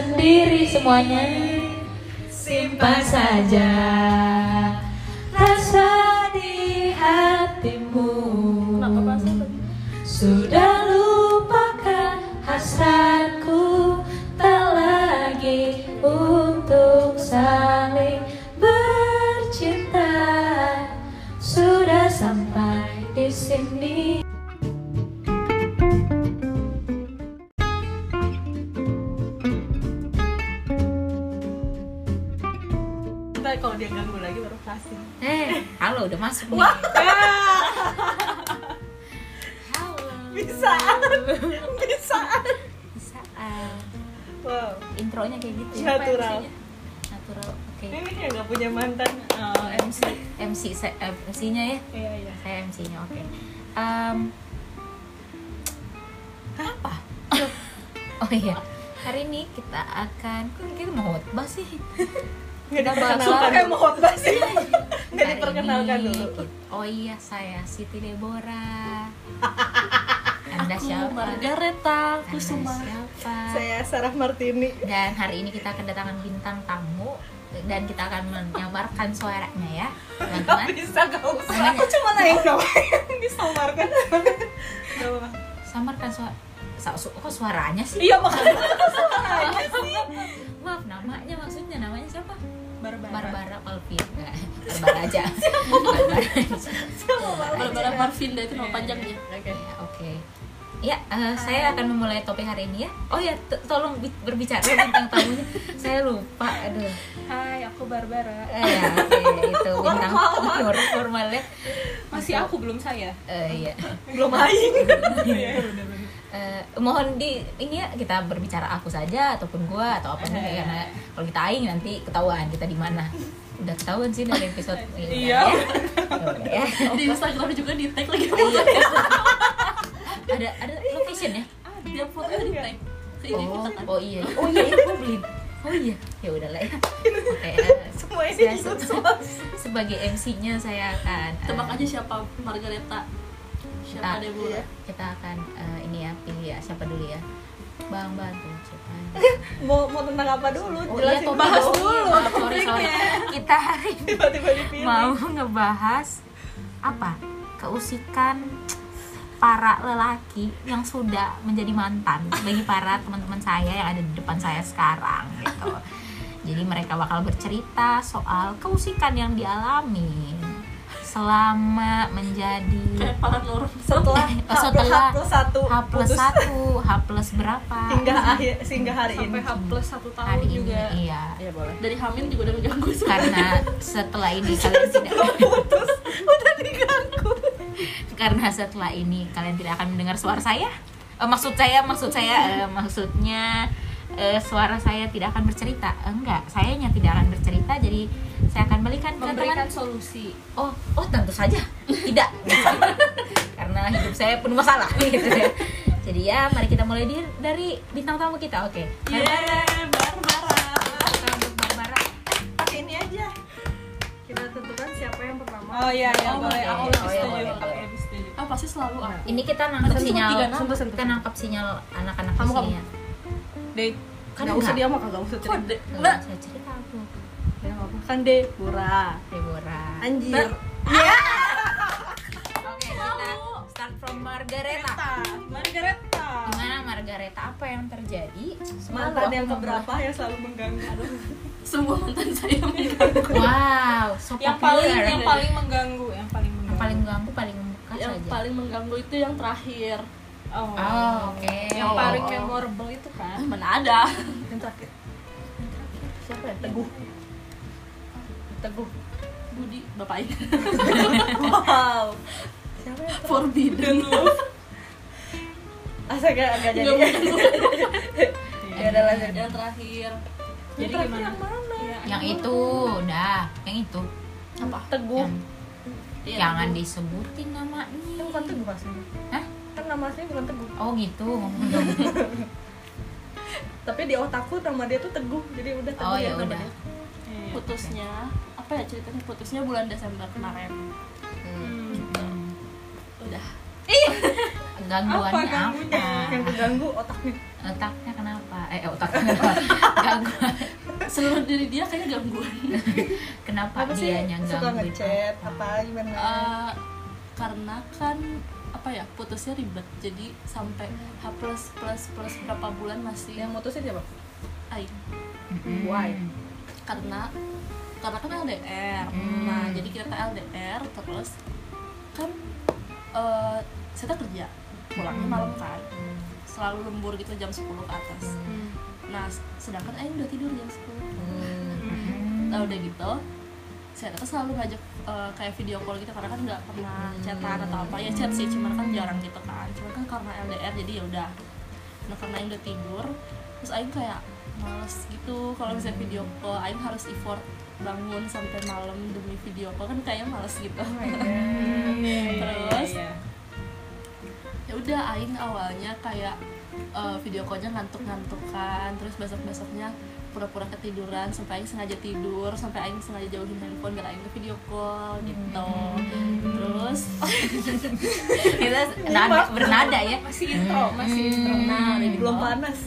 sendiri semuanya. Simpan saja rasa di hatimu. Sudah dia ganggu lagi baru kasih. eh halo udah masuk nih halo Bisa. Bisa. bisa. Wow. intronya kayak gitu Natural. MC-nya? natural oke Ini kayak nggak punya mantan uh, MC. MC saya eh, MC-nya ya Iya iya. saya MC-nya oke Em, apa oh iya hari ini kita akan kok kita mau khotbah sih Nggak diperkenalkan soal- kayak mau sih. Nggak diperkenalkan dulu. oh iya saya Siti Deborah anda siapa Margareta Kusuma. siapa Saya Sarah Martini. dan hari ini kita kedatangan bintang tamu dan kita akan menyamarkan suaranya ya Gak teman-teman bisa gak usah. Aku cuma nanya doang. Disamarkan. Gak apa. Samarkan suara. Sa- su- kok suaranya sih? Iya makanya. maaf namanya maksudnya namanya siapa? Barbara. Barbara Palvin Barbara aja. Barbara? Aja. Barbara itu nama panjangnya. Oke. Ya, oke. Ya eh, saya akan memulai topik hari ini ya. Oh ya tolong bi- berbicara tentang tamunya. Saya lupa aduh. Hai, aku Barbara. eh, ya oke itu bintang formal. formal ya Masih aku belum saya. Eh, iya Belum aing. Iya, udah, udah. Eh, mohon di ini ya kita berbicara aku saja ataupun gua atau apa nih karena kalau kita aing nanti ketahuan kita di mana udah ketahuan sih dari episode ini Iya. ya. Udah ya. Di Instagram juga di tag lagi Iya. ada ada location ya Dia fotonya di tag. Ini oh kita oh iya oh iya ya, gua beli oh iya ya udah lah ya oke Semua ini saya ikut se- semua. sebagai MC-nya saya akan Tebak aja siapa Margareta. Siapa Ah, Deborah. kita akan eh, ini ya pilih ya siapa dulu ya Bang Bantu siapa Mau mau tentang apa dulu? Oh Jelasin iya, bahas dulu. dulu. Maaf, sorry, sorry. Kita hari ini Tiba-tiba dipilih. mau ngebahas apa? Keusikan para lelaki yang sudah menjadi mantan bagi para teman-teman saya yang ada di depan saya sekarang gitu. Jadi mereka bakal bercerita soal keusikan yang dialami selama menjadi setelah Oh, setelah H plus satu H plus satu, H plus berapa? hingga akhir hingga hari ini. Sampai H plus satu tahun hari ini juga. iya. Iya boleh. Dari hamil juga udah mengganggu Karena setelah ini kalian tidak putus udah diganggu. karena setelah ini kalian tidak akan mendengar suara saya Eh, maksud saya maksud saya eh, maksudnya eh, suara saya tidak akan bercerita enggak sayanya tidak akan bercerita jadi saya akan balikan ke memberikan teman solusi. oh oh tentu saja tidak karena hidup saya penuh masalah gitu ya jadi ya mari kita mulai di, dari bintang tamu kita oke Yeay, Barbara. Kita untuk Barbara Pakai ini aja. kita tentukan siapa yang pertama Oh iya, iya Oh, boleh. Aku Oh, lebih iya, setuju. boleh, Aku lebih setuju. Ah pasti selalu aku. ini kita nangkep Ada sinyal kita nangkep sinyal anak-anak Kamu, di kamu. sini ya Dek, Kan nggak usah dia mah kagak usah cerita. Tuh, Mbak, saya cerita aku ya apa kan Deborah Deborah anjir Oke, kita start from Margareta. Margareta. Gimana Margareta? Apa yang terjadi? Mantan yang keberapa yang selalu mengganggu? semua mantan saya mengganggu. Wow, so yang paling yang paling mengganggu, yang paling Yang mengganggu. paling ganggu, paling membekas Yang aja. paling mengganggu itu yang terakhir. Oh, Oh, oke. Yang paling Oh. memorable itu Ah, kan. Mana ada? yang terakhir Siapa ya? teguh teguh Budi, bapak ini. Wow. siapa ya Forbidden. Asa gak agak jadi. Nggak Ya udah lanjut. Yang terakhir. Jadi terakhir gimana? yang mana Iya, Yang itu, udah. Yang itu. apa? teguh Yang, Iya, jangan Teguh. disebutin namanya. kan bukan teguh aslinya Hah? Nama aslinya bukan teguh Oh gitu, tapi di otakku nama dia tuh teguh jadi udah teguh Oh ya nama udah. dia. Iya. Putusnya apa ya ceritanya? Putusnya bulan Desember kemarin. Hmm. Gitu. Udah. Gangguannya Apa yang keganggu otaknya Letaknya kenapa? eh otak kenapa gangguan seluruh diri dia kayaknya gangguan kenapa apa dia suka gangguin ngechat apa gimana Eh, karena kan apa ya putusnya ribet. Jadi sampai H plus plus plus berapa bulan masih yang mutusin siapa? Aing. Mm-mm. Why? karena karena kan LDR Hmm. nah jadi kita LDR terus kan eh saya kerja pulangnya malam kan. Selalu lembur gitu jam 10 ke atas. Nah s- sedangkan Aing udah tidur jam 10 Mm. nah udah gitu saya tuh selalu ngajak eh, kayak video call gitu karena kan nggak pernah chatan atau apa. Ya chat sih cuman kan jarang gitu kan. Cuman kan karena LDR jadi ya udah. Nah karena Aing udah tidur terus Aing kayak males gitu. Kalau misalnya video call Aing harus effort bangun sampai malam demi video call kan kayaknya males gitu. Terus ya udah Aing awalnya kayak eh, video callnya ngantuk-ngantuk kan terus besok-besoknya pura-pura ketiduran sampai Aing sengaja tidur sampai Aing sengaja jauhin handphone biar Aing ke video call gitu. Terus kita nada bernada ya. Masih intro masih intro. Nah udah gitu belum panas.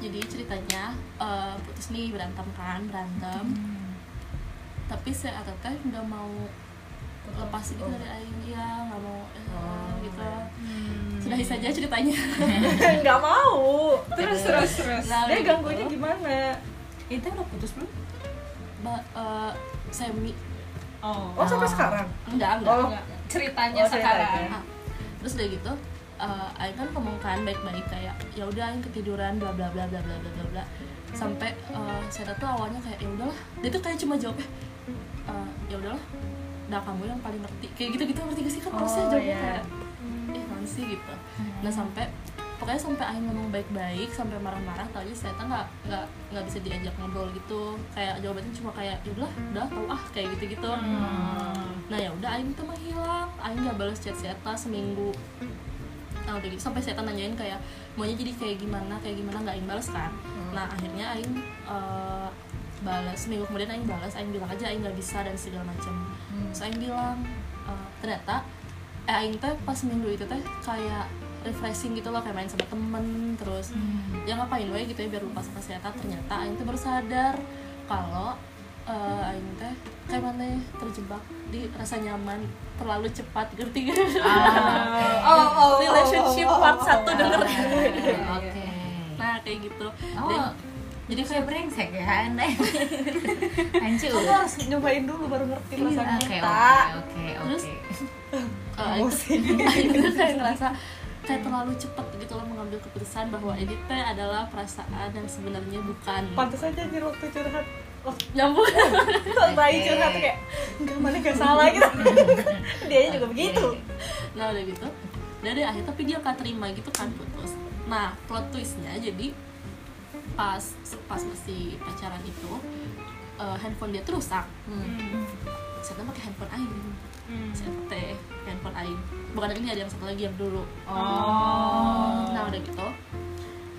Jadi ceritanya eh, putus nih berantem kan berantem. Tapi saya teh nggak mau lepas gitu dari Aing ya nggak mau eh, gitu. Sudah saja ceritanya. Nggak mau. Terus terus terus Nah, dia udah gangguinnya gitu. gimana? Itu udah putus belum? Ba- eh, semi. Oh. Oh sampai sekarang? Enggak enggak Oh. Enggak. ceritanya Oh, sekarang. ceritanya. Ah, terus udah gitu eh Aing kan kan baik-baik kayak ya udah Aing ketiduran bla bla bla bla bla bla bla bla. Sampai eh, saya tuh awalnya kayak ya udahlah. Dia tuh kayak cuma jawab eh ya udahlah udah kamu yang paling ngerti. Kayak gitu gitu ngerti gak sih? Kan harusnya Oh, jawabnya iya. kayak eh non sih? gitu. Nah sampai pokoknya sampai Aing ngomong baik-baik sampai marah-marah tau aja saya tuh nggak nggak nggak bisa diajak ngobrol gitu. Kayak jawabannya cuma kayak ya udahlah udah tau ah kayak gitu gitu nah ya udah Aing tuh menghilang. Aing nggak balas chat Seta seminggu. Nah udah gitu sampai Seta nanyain kayak maunya jadi kayak gimana kayak gimana? Nggak Aing balas kan. Nah akhirnya Aing eh, balas seminggu kemudian Aing balas Aing bilang aja Aing nggak bisa dan segala macam. Terus Aing bilang eh, ternyata eh Aing teh pas minggu itu teh kayak refreshing gitu loh kayak main sama temen terus ya ngapain we gitu ya biar lupa sama Seta ternyata Aing tuh baru sadar kalau eh, Aing teh kayak mana ya, terjebak di rasa nyaman terlalu cepat ngerti gak? oh oh relationship part satu denger. oke nah kayak gitu. Oh. Dan- jadi kayak brengsek ya anda hancur kamu harus nyobain dulu baru ngerti oke kita oke oke Terus? oke Aing tuh kayak ngerasa kayak terlalu cepat gitu loh mengambil keputusan bahwa ini teh adalah perasaan yang sebenarnya bukan. Pantas aja anjir waktu curhat. Waktu nyambung bayi curhat kayak enggak mana gak salah gitu. Dia juga begitu. Nah udah gitu. Deh akhirnya tapi dia nggak terima gitu kan putus. Nah plot twistnya jadi pas pas masih pacaran itu eh, handphone dia tuh rusak. Saya tuh pakai handphone Aing saya teh handphone Aing bukan ini ada yang satu lagi yang dulu. Oh. Nah udah gitu.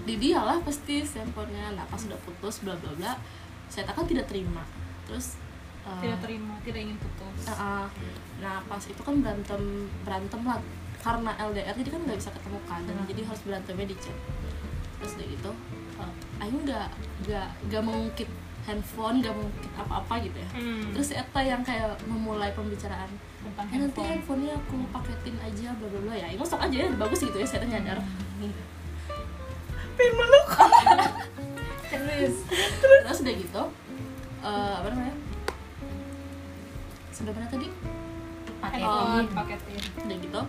Di dia lah pasti handphonenya. Nah pas udah putus bla bla bla saya kan tidak terima. Terus eh, tidak terima tidak ingin putus. Uh, uh, nah pas itu kan berantem berantem lah. Karena LDR jadi kan nggak bisa ketemu kan. Dan jadi harus berantemnya di chat. Terus udah gitu uh, Aing nggak nggak nggak mengungkit handphone nggak mengungkit apa-apa gitu ya. Hmm. terus Eta yang kayak memulai pembicaraan tentang eh nanti handphone. handphonenya aku paketin aja bla bla bla. Ya Aing masuk aja ya bagus gitu ya saya nyadar. Pin meluk. Terus? Terus udah gitu eh, apa namanya? Sampai mana tadi? Handphone. Paketin. Udah gitu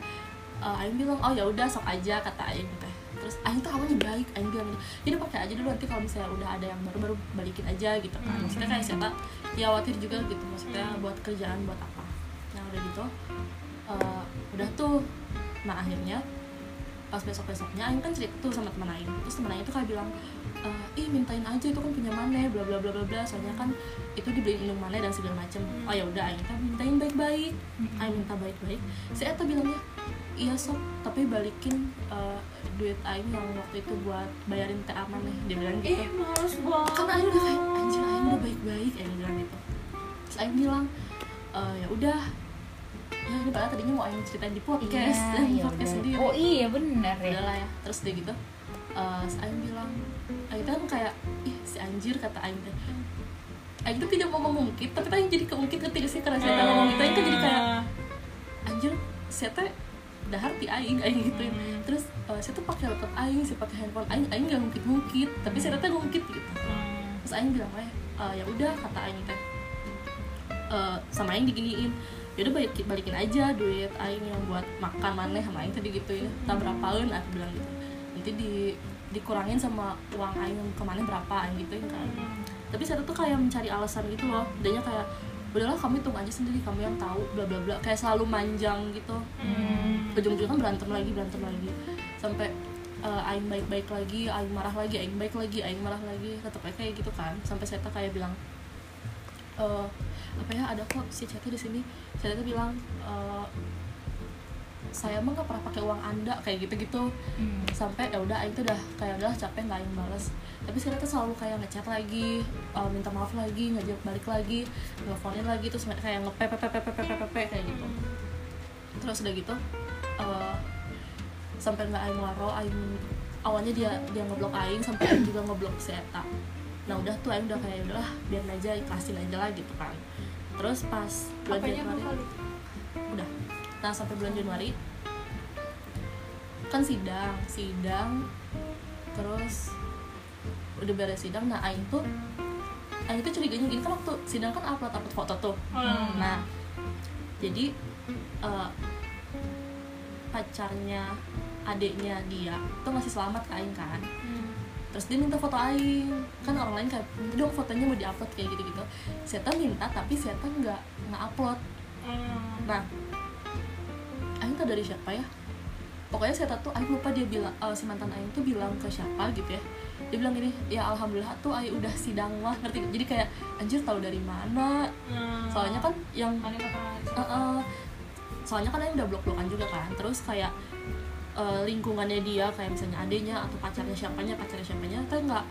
uh, Aing bilang oh ya udah sok aja kata Aing teh terus Aing tuh awalnya baik Aing bilang gitu. Jadi pakai aja dulu nanti kalau misalnya udah ada yang baru baru balikin aja gitu kan. Maksudnya kayak siapa ya khawatir juga gitu maksudnya buat kerjaan buat apa. Nah udah gitu uh, udah tuh nah akhirnya pas besok besoknya Aing kan cerita tuh sama teman Aing. Terus teman Aing tuh kayak bilang "Eh, ih mintain aja itu kan punya mana bla bla bla bla bla. Soalnya kan itu dibeliin indung mana dan segala macem. Oh ya udah Aing teh mintain baik baik Aing minta baik baik si Eta bilangnya iya sok tapi balikin eh, duit Aing yang waktu itu buat bayarin teh aman nih. Dia bilang gitu. Ih males banget karena Aing udah kayak anjir Aing udah baik baik Aing bilang gitu. Terus Aing bilang "Eh, ya udah. Ya ini padahal tadinya mau Aing ceritain di podcast Iya, dan iya podcast sendiri. Oh iya benar ya. Udah lah ya terus dia gitu. Uh, Aing bilang Aing tuh kan kayak ih si anjir kata Aing teh. Aing tuh tidak mau mengungkit tapi Aing jadi keungkit ketika sih? Karena saya ngomong gitu Aing tuh jadi kayak anjir saya teh dahar ti Aing Aing gituin. Terus uh, saya tuh pakai laptop Aing saya pakai handphone Aing Aing gak ngungkit ngungkit tapi saya teh ngungkit gitu. Terus Aing bilang weh uh, ya udah kata Aing teh. Uh, sama Aing diginiin yaudah balik, balikin aja duit Aing yang buat makan maneh sama Aing tadi gitu ya tak berapaan aku bilang gitu. Nanti di dikurangin sama uang Aing ke mana berapa Aing gitu kan. Tapi saya tuh kayak mencari alasan gitu loh. Adanya kayak udahlah kamu hitung aja sendiri kamu yang tahu bla bla bla. Kayak selalu manjang gitu. Ujung-ujungnya kan berantem lagi berantem lagi. Sampai uh, Aing baik-baik lagi Aing marah lagi Aing baik lagi Aing marah lagi. Tetap kayak gitu kan. Sampai saya kayak bilang eh apa ya ada kok si Ceti di sini. Saya tuh bilang eh, saya emang gak pernah pakai uang anda kayak gitu-gitu. Sampai ya udah Aing tuh udah kayak udah capek nggak Aing balas tapi saya tuh selalu kayak ngechat lagi eh, minta maaf lagi ngajak balik lagi nelfonin lagi terus kayak ngepe pepe pepe pepe pepe kayak gitu. Terus udah gitu eh, sampai nggak Aing waro Aing awalnya dia dia ngeblok Aing sampai Aing juga ngeblok si Eta. Nah udah tuh Aing udah kayak udahlah biarin aja ikhlasin aja lah gitu kan. Terus pas bulan Januari udah nah sampai bulan Januari. Kan sidang sidang terus udah beres sidang. Nah Aing tuh Aing tuh curiganya gini kan waktu sidang kan upload upload foto tuh. Nah jadi eh, pacarnya adiknya dia tuh masih selamat ke Aing kan. Terus dia minta foto Aing. Kan orang lain kayak "Minta dong fotonya mau diupload kayak gitu gitu tuh minta tapi tuh nggak nggak upload. Nah Tuh dari siapa ya? Pokoknya saya tuh Aing lupa dia bilang eh, si mantan Aing tuh bilang ke siapa gitu ya. Dia bilang gini ya alhamdulillah tuh Aing udah sidang lah ngerti jadi kayak anjir tahu dari mana? Soalnya kan yang Eh, eh, soalnya kan Aing udah blok-blokan juga kan. Terus kayak eh, lingkungannya dia kayak misalnya adenya atau pacarnya siapanya pacarnya siapanya kan nggak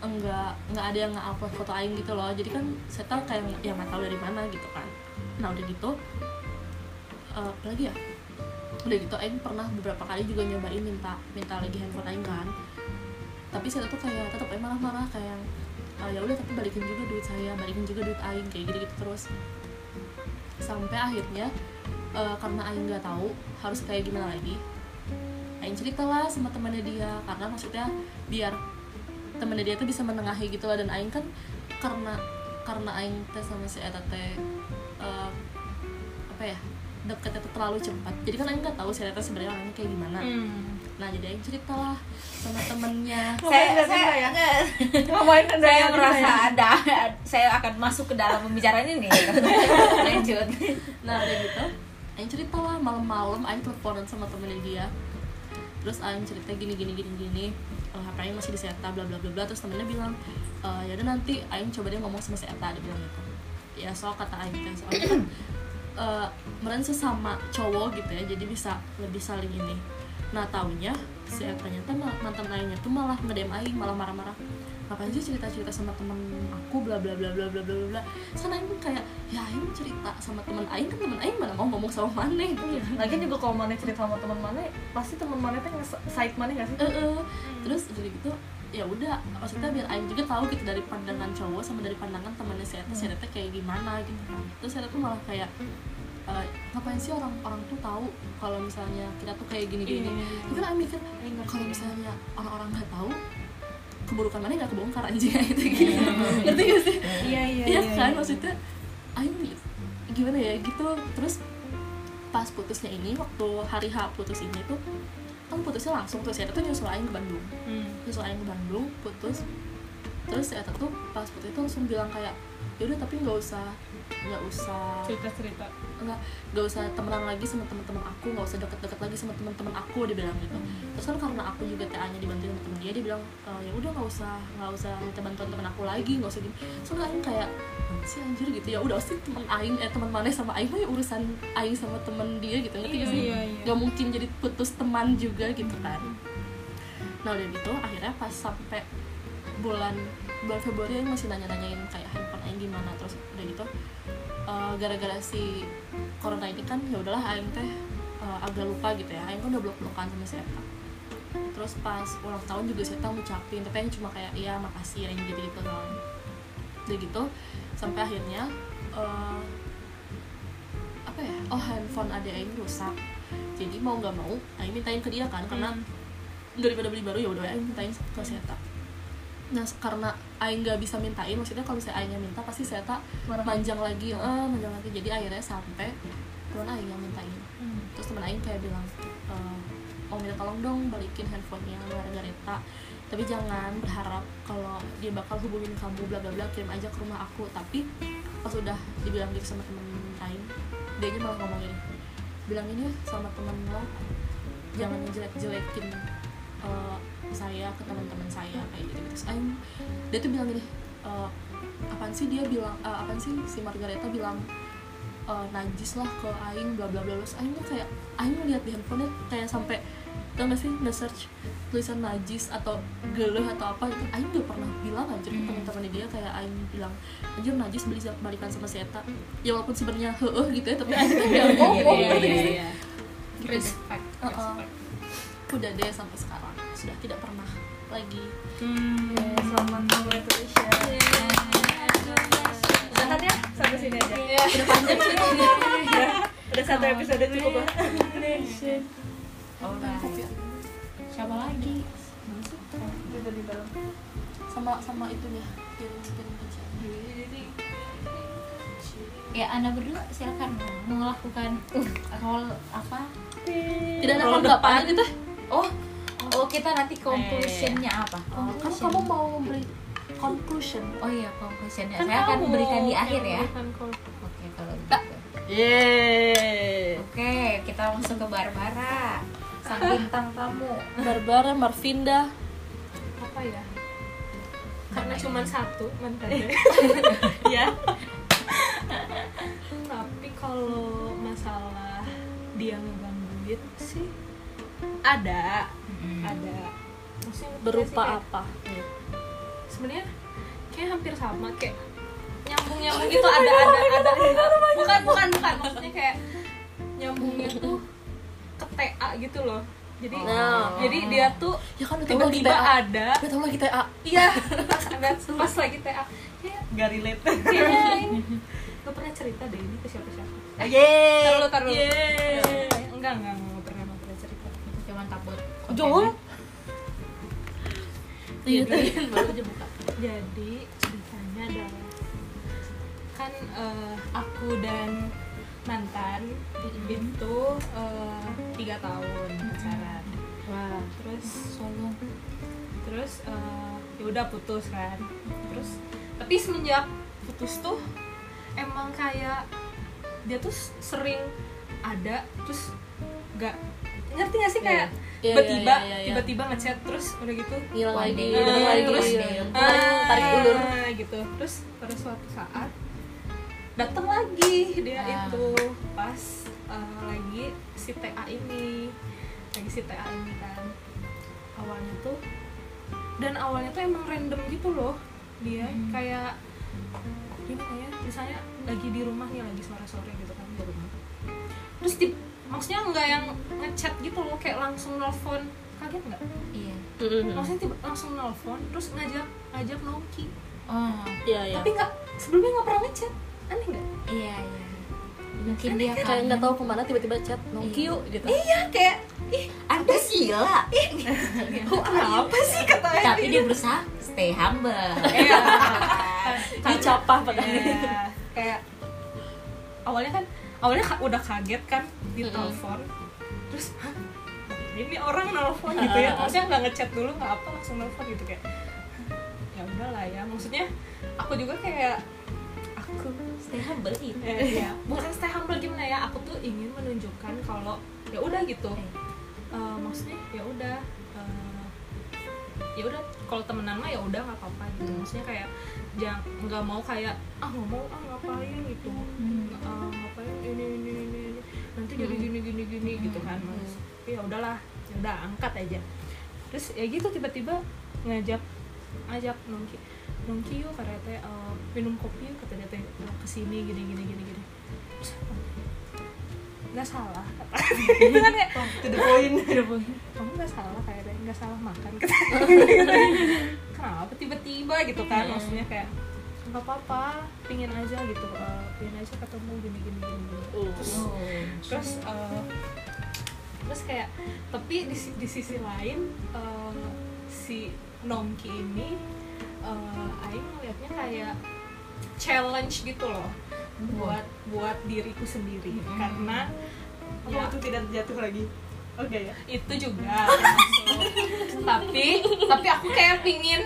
enggak nggak ada yang nge-upload foto Aing gitu loh. Jadi kan saya tahu kayak yang nggak tahu dari mana gitu kan. Nah udah gitu eh, apa lagi ya udah gitu Aing pernah beberapa kali juga nyobain minta minta lagi handphone Aing kan. Tapi saya tuh kayak tetap Aing marah-marah kayak "Ah, ya udah tapi balikin juga duit saya balikin juga duit Aing kayak gitu gitu terus. Sampai akhirnya eh, karena Aing nggak tahu harus kayak gimana lagi Aing ceritalah sama temannya dia. Karena maksudnya biar temannya dia tuh bisa menengahi gitu lah. Dan Aing kan karena karena Aing teh sama si Eta teh eh, apa ya deketnya tuh terlalu cepat. Jadi kan Aing nggak tahu si Eta sebenarnya orangnya kayak gimana. Nah jadi Aing ceritalah sama temennya. Saya nggak saya ya? anda saya yang merasa saya? ada saya akan masuk ke dalam pembicaraan ini. Lanjut. Nah udah gitu Aing cerita lah malam-malam Aing teleponan sama temennya dia. Terus Aing cerita gini gini gini gini. Oh, HP Aing masih di Seta bla bla bla bla. Terus temennya bilang e, ya udah nanti Aing coba dia ngomong sama Seta dia bilang gitu. Ya soal kata Aing kan soalnya kan eh, meren sesama cowok gitu ya jadi bisa lebih saling ini nah taunya si tuh ma- mantan lainnya tuh malah ngedem Aing malah marah-marah ngapain sih cerita-cerita sama temen aku bla bla bla bla bla bla bla sana Aing kayak ya Aing cerita sama temen Aing kan temen Aing mana mau ngomong sama maneh gitu Lagian juga kalau mana cerita sama teman mana, pasti teman mana tuh nge-side mana nggak sih? Eh, eh. terus dari gitu ya udah maksudnya biar Aing juga tahu gitu dari pandangan cowok sama dari pandangan temannya si Eta si Eta kayak gimana gitu kan. Terus Eta tuh malah kayak eh, ngapain sih orang orang tuh tahu kalau misalnya kita tuh kayak gini gini itu kan Aing mikir kalau misalnya orang-orang nggak tahu keburukan mana nggak kebongkar aja gitu gitu ngerti gak sih? Iya iya iya. kan maksudnya Aing gimana ya gitu. Terus pas putusnya ini waktu hari H putus ini tuh kan putusnya langsung terus saya tuh nyusul Aing ke Bandung. Nyusul Aing ke Bandung putus. Terus saya tuh pas putus itu langsung bilang kayak yaudah tapi nggak usah nggak usah cerita cerita. nggak nggak usah temenan lagi sama teman-teman aku nggak usah deket-deket lagi sama teman-teman aku dia bilang gitu. Terus kan karena aku juga TA nya dibantuin sama temen dia dia bilang e, ya udah nggak usah nggak usah minta bantuan teman aku lagi nggak usah gini. Soalnya kayak "Apaan sih anjir gitu ya. Udah pasti teman Aing eh teman mana sama Aing mah ya urusan Aing sama temen dia gitu. Ngerti gak sih? Iya, iya. mungkin jadi putus teman juga gitu kan. Nah udah gitu akhirnya pas sampai bulan bulan Februari Aing masih nanya-nanyain kayak handphone Aing gimana. Terus udah gitu eh, gara-gara si corona ini kan ya udahlah Aing teh eh, agak lupa gitu ya. Aing kan udah blok-blokan sama si Eta terus pas ulang tahun juga saya tahu ngucapin tapi yang cuma kayak iya makasih ya gitu gitu kan. Udah gitu sampai akhirnya eh, apa ya oh handphone adik Aing rusak. Jadi mau nggak mau Aing mintain ke dia kan karena daripada beli baru ya udah Aing mintain ke Seta. Nah karena Aing nggak bisa mintain maksudnya kalau misalnya Aingnya minta pasti Seta manjang lagi eh manjang lagi. Jadi akhirnya sampai temen Aing yang mintain. Terus temen Aing kayak bilang eh, mau minta tolong dong balikin handphonenya Margareta tapi jangan berharap kalau dia bakal hubungin kamu bla bla bla kirim aja ke rumah aku. Tapi pas udah dibilang gitu sama temen Aing dia malah ngomong gini bilang ini sama temen lo jangan jelek jelekin saya ke teman-teman saya kayak gitu terus Aing dia tuh bilang gini "Eh, apaan sih dia bilang eh, apaan sih si Margareta bilang eh, najis lah ke Aing bla bla bla. Terus Aing tuh kayak Aing ngeliat di handphonenya kayak sampai tau gak sih nge-search tulisan najis atau geleh atau apa itu Aing gak pernah bilang anjir ke teman-teman dia kayak Aing bilang anjir najis beli balikan sama si Eta. Ya walaupun sebenarnya heeh gitu ya tapi Aing tuh ngomong gak sih? Gitu. Respect udah deh sampai sekarang. Sudah tidak pernah lagi. Selamat congratulations udahan ya sampai sini aja. Udah panjang sih. Udah satu episode cukup lah. Alright. siapa lagi udah di dalam sama sama itunya kirim aja. Ya anda berdua silakan melakukan role apa? Tidak ada tanggapan gitu oh oh kita nanti conclusionnya apa? Kamu Conclusion. kamu mau memberi conclusion. Oh iya conclusionnya saya akan berikan di akhir ya. Kan oke kalau gitu. Yeay. oke kita langsung ke Barbara. Sang bintang tamu. Barbara Marvinda. Apa ya? Karena cuma satu mantannya ya. Tapi kalau masalah dia ngegangguin sih ada. Ada. Maksudnya berupa nggak sih, apa? Kayak- sebenarnya kayak hampir sama kayak nyambung nyambung gitu ada ada ada bukan bukan bukan maksudnya kayak nyambungnya tuh ke TA gitu loh jadi Nah. jadi dia tuh ya kan tiba-tiba ada udah tahu lagi TA Iya, pas pas lagi TA kayak gak relate. Kayaknya ini gak pernah cerita deh ini ke siapa-siapa. Yeay. Taruh taruh. Enggak enggak enggak pernah enggak pernah cerita. cuman takut Jol. iya tadi baru aja buka Jadi ceritanya adalah kan eh, aku dan mantan itu eh, tiga tahun pacaran. wah Terus solo. Terus eh, ya udah putus kan. Terus tapi semenjak putus tuh emang kayak dia tuh sering ada terus gak ngerti gak sih kayak Iya, tiba-tiba iya, iya, iya. tiba-tiba ngechat terus udah gitu ngilang One lagi. terus iya. ah, tarik ulur. gitu. Terus pada suatu saat datang lagi dia Ah. itu pas uh, lagi si TA ini. Lagi si TA ini kan. Awalnya tuh dan awalnya tuh emang random gitu loh. Dia kayak gimana ya misalnya lagi di rumah nih lagi sore-sore gitu kan di rumah. Terus di, maksudnya nggak yang ngechat gitu loh kayak langsung nelfon. Kaget nggak? Iya. Maksudnya tiba langsung nelfon terus ngajak ngajak nongki oh. Iya iya. Tapi nggak sebelumnya nggak pernah ngechat. Aneh nggak? Iya iya. Mungkin dia kayak nggak tahu ke mana tiba-tiba chat nongki yuk gitu. Iya kayak ih anda gila. Kenapa sih? katanya? Tapi dia berusaha stay humble. Iya. Dia capah padahal. Iya. kayak awalnya kan awalnya ka- udah kaget kan di telepon. Terus Hah? ini orang nelfon gitu ya. Maksudnya nggak ngechat dulu nggak apa langsung nelfon gitu kayak ya udahlah ya. Maksudnya aku juga kayak aku stay humble itu eh, ya bukan stay humble gimana ya aku tuh ingin menunjukkan kalau ya udah gitu. Eh, maksudnya ya udah eh, ya udah kalau temenan mah ya udah nggak apa-apa gitu. Maksudnya kayak jangan nggak mau kayak ah nggak mau ah ngapain gitu. Hmm. Ngapain ini ini ini, ini. nanti jadi gini gini gini gitu kan mas. Tapi ya udahlah ya udah angkat aja. Terus ya gitu tiba-tiba ngajak ngajak nongki nongki yuk teh eh, minum kopi yuk kata dia teh "Eh, ke sini gini gini gini gini. Terus nggak salah kata itu kan kayak to the point. Kamu nggak salah kayaknya nggak salah makan kata kenapa tiba-tiba gitu kan maksudnya kayak nggak apa-apa pingin aja gitu eh, pingin aja ketemu gini gini gini, gini. terus terus eh, terus kayak tapi di, di sisi lain eh, si Nongki ini eh, Aing ngeliatnya kayak challenge gitu loh buat buat diriku sendiri. Karena apa ya, itu tidak jatuh lagi oke. Ya itu juga. Tapi tapi aku kayak pingin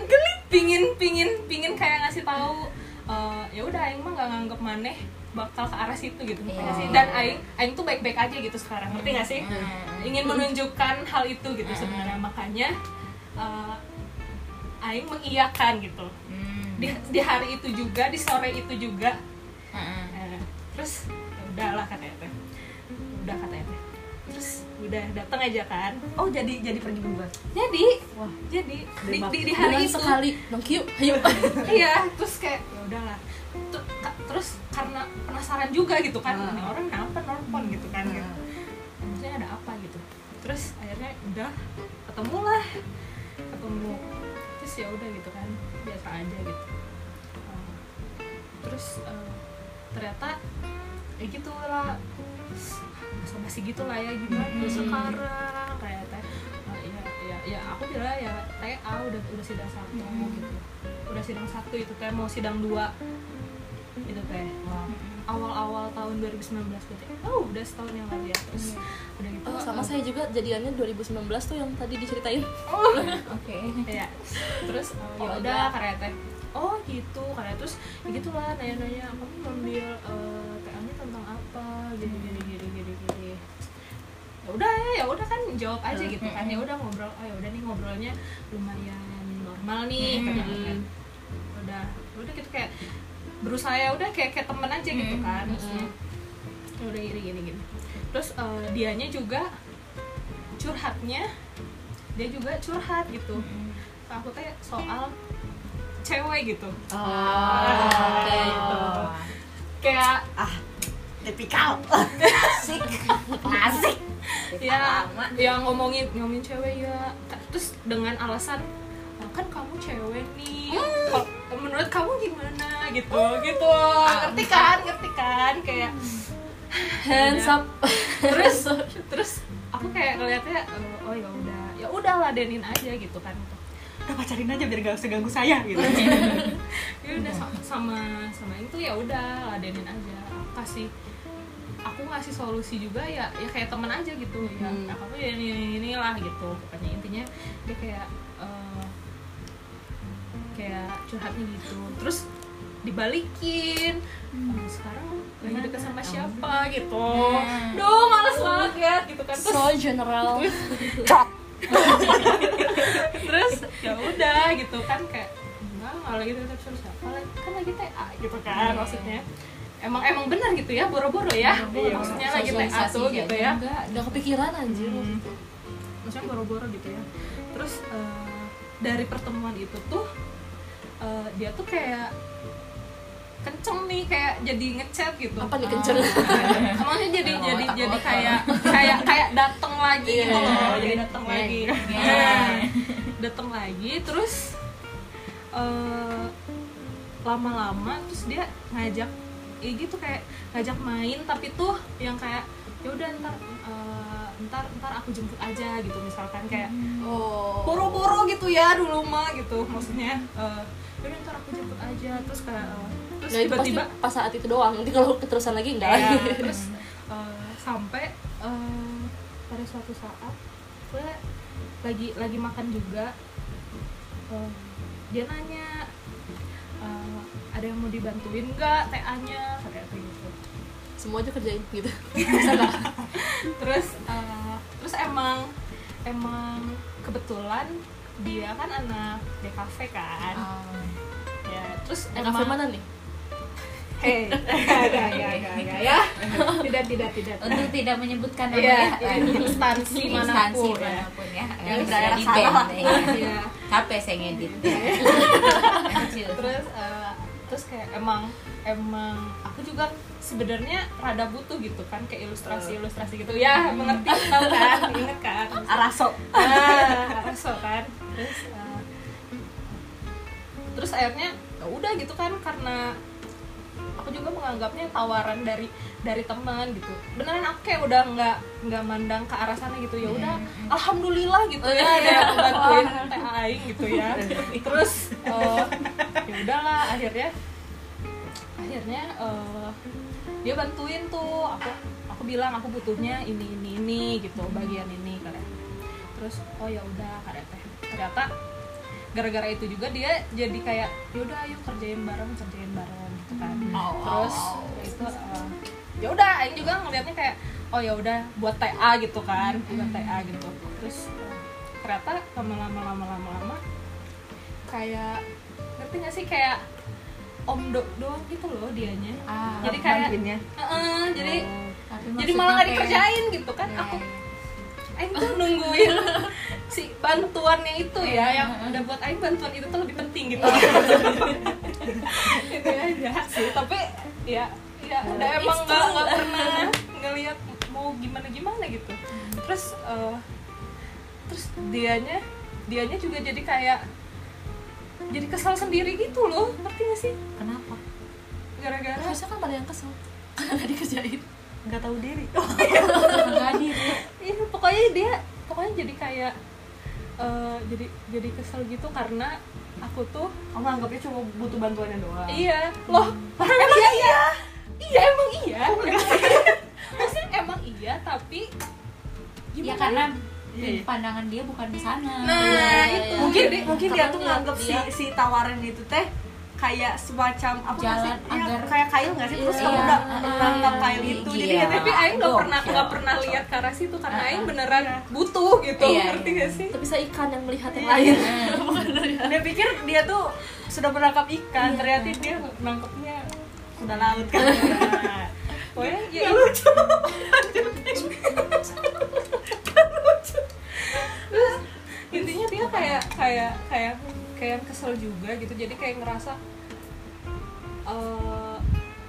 pingin pingin pingin kayak ngasih tahu eh, ya udah aing mah nggak nganggep maneh bakal ke arah situ gitu. Ngerti sih. Dan aing aing tuh baik baik aja gitu sekarang ngerti nggak sih? Ingin menunjukkan hal itu gitu sebenarnya. Makanya eh, aing mengiyakan gitu. Di, di hari itu juga di sore itu juga. Eh, terus ya udahlah katanya udah datang aja kan. Oh jadi jadi pergi berdua jadi wah jadi di, di, di hari itu sekali. Nongki yuk ayo. Iya terus kayak ya udahlah. Terus karena penasaran juga gitu kan Ah. ini orang kenapa nelfon gitu kan gitu. maksudnya ada apa gitu. Terus akhirnya udah ketemu lah ketemu. Terus ya udah gitu kan biasa aja gitu. Terus eh, ternyata ya gitu lah masa masih gitu lah ya gimana Hmm. sekarang kayak teh eh, ya, ya ya aku bilang ya TA udah udah sidang satu gitu. Udah sidang satu itu teh mau sidang dua. Itu teh awal-awal tahun 2019 berarti oh udah setahun yang lalu ya. Terus udah gitu. Oh, sama eh, saya juga jadiannya 2019 tuh yang tadi diceritain. Oke. Ya terus uh, ya Oh, udah ada. karya teh. Oh gitu karya terus ya gitulah nanya-nanya. Kamu ngambil uh, TA-nya tentang apa gini gini gini gini gini ya udah ya ya udah kan jawab aja gitu kan. ya udah ngobrol oh ya udah nih ngobrolnya lumayan normal nih Hmm. kan udah udah gitu kayak berusaha ya udah kayak kayak temen aja gitu Hmm. kan maksudnya. Ya udah gini gini gini. Terus uh, dianya juga curhatnya dia juga curhat gitu. Ke aku teh soal cewek gitu. Oh kayak gitu kayak ah tipikal asik. Asik. Ya yang ngomongin ngomongin cewek ya. Terus dengan alasan "Ah, kan kamu cewek nih. Kalau- menurut kamu gimana? Gitu gitu. Ngerti kan ngerti kan kayak hands up. Terus terus aku kayak ngeliatnya oh ya udah ya udah ladenin aja gitu kan. Udah pacarin aja biar gak usah ganggu saya gitu. Ya udah sama sama sama itu ya udah ladenin aja. Aku kasih aku ngasih solusi juga ya ya kayak temen aja gitu ya. Hmm. ya ya ini, ini inilah gitu. Pokoknya intinya dia kayak eh, kayak curhatnya gitu. Terus dibalikin. "Eh, sekarang lagi deket sama siapa gitu. Duh males banget gitu kan. Terus so general terus ya udah gitu kan kayak enggak nggak lagi tetap sama siapa lagi? Kan lagi TA gitu kan maksudnya emang emang benar gitu ya boro-boro ya. Iya, maksudnya lagi TA tuh gitu ya. Enggak. udah kepikiran anjir. Hmm. maksudnya boro-boro gitu ya. Terus eh, dari pertemuan itu tuh eh, dia tuh kayak kenceng nih kayak jadi ngechat gitu. Apa nih kenceng? Emangnya jadi Oh, jadi otak jadi otak. kayak kayak kayak datang lagi Iya, gitu loh. Iya, jadi iya. datang Iya, lagi. iya. datang lagi terus eh, lama-lama terus dia ngajak ya gitu kayak ngajak main tapi tuh yang kayak ya udah ntar eh, ntar ntar aku jemput aja gitu misalkan kayak oh. Boro-boro gitu ya dulu mah gitu maksudnya eh, ya udah ntar aku jemput aja terus kayak eh, terus Nah, tiba-tiba pas saat itu doang nanti kalau keterusan lagi enggak. Ya, lagi terus eh, sampai eh, pada suatu saat gue lagi lagi makan juga eh, dia nanya eh, ada yang mau dibantuin nggak TA-nya kayak gitu semua aja kerjain gitu bisa nggak terus eh, terus emang emang kebetulan dia kan anak DKV kan ya terus yang kafe mana nih Hei, enggak, enggak, enggak, enggak, enggak, ya. Tidak, tidak, tidak. untuk tidak menyebutkan Iya, namanya iya, instansi instansi mana pun, ya. mana pun ya Ya, yang berada di salah. ya. Iya. capek saya ngedit Lanjut. terus eh, terus kayak emang emang aku juga sebenarnya rada butuh gitu kan kayak ilustrasi ilustrasi gitu. Ya mengerti tahu kan? Inget kan? Araso ah Araso kan? Terus eh, terus akhirnya ya udah gitu kan karena aku juga menganggapnya tawaran dari dari teman gitu. Beneran aku kayak udah nggak nggak mandang ke arah sana gitu. Ya udah alhamdulillah gitu ya. Ada yang bantuin TA aing gitu ya. Terus eh, ya udahlah akhirnya akhirnya eh, dia bantuin tuh. Aku aku bilang aku butuhnya ini ini ini gitu bagian ini katanya. Terus oh ya udah katanya teh. Ternyata gara-gara itu juga dia jadi kayak yaudah ayo kerjain bareng kerjain bareng kan. Terus ya itu eh, ya udah Aing juga ngelihatnya kayak oh ya udah buat TA gitu kan buat TA gitu. Terus eh, ternyata lama-lama lama-lama lama kayak ngerti gak sih kayak om dok doang gitu loh dianya. Ah, jadi kayak bantuinnya. Heeh, jadi tapi jadi malah nggak kayak- dikerjain gitu kan. Ya, aku ya. Aing tuh nungguin si bantuannya itu ya yang udah buat Aing bantuan itu tuh lebih penting gitu itu aja. Sih tapi ya ya udah emang nggak nggak pernah ngelihat mau gimana gimana gitu. Terus eh, terus dianya dianya juga jadi kayak jadi kesal sendiri gitu loh. Ngerti gak sih? Kenapa? Gara-gara harusnya kan pada yang kesel. Karena nggak dikerjain nggak tahu diri. Nggak hadir Iya, pokoknya dia pokoknya jadi kayak eh, jadi jadi kesel gitu karena aku tuh kamu anggapnya cuma butuh bantuannya doang. Iya. Loh emang iya? iya emang iya? Maksudnya emang iya tapi ya karena Iya, iya. pandangan dia bukan di sana. Nah Iya, itu. iya. mungkin mungkin dia tuh nganggap si dia- si tawaran itu teh kayak semacam apa nggak sih? Jalan Ya, agar- kayak kail nggak sih terus Iya, kamu udah iya. menangkap kail itu jadi Iya. ya tapi Aing nggak pernah nggak pernah lihat ke arah situ karena Aing beneran Iya. butuh gitu Iya, ngerti iya. gak sih itu bisa ikan yang melihat yang Iya. lain Nah, dia pikir dia tuh sudah menangkap ikan Iya. ternyata dia nangkapnya kuda laut kan pokoknya ya lucu Terus intinya dia kayak kayak kayak kayak kesel juga gitu jadi kayak ngerasa eh,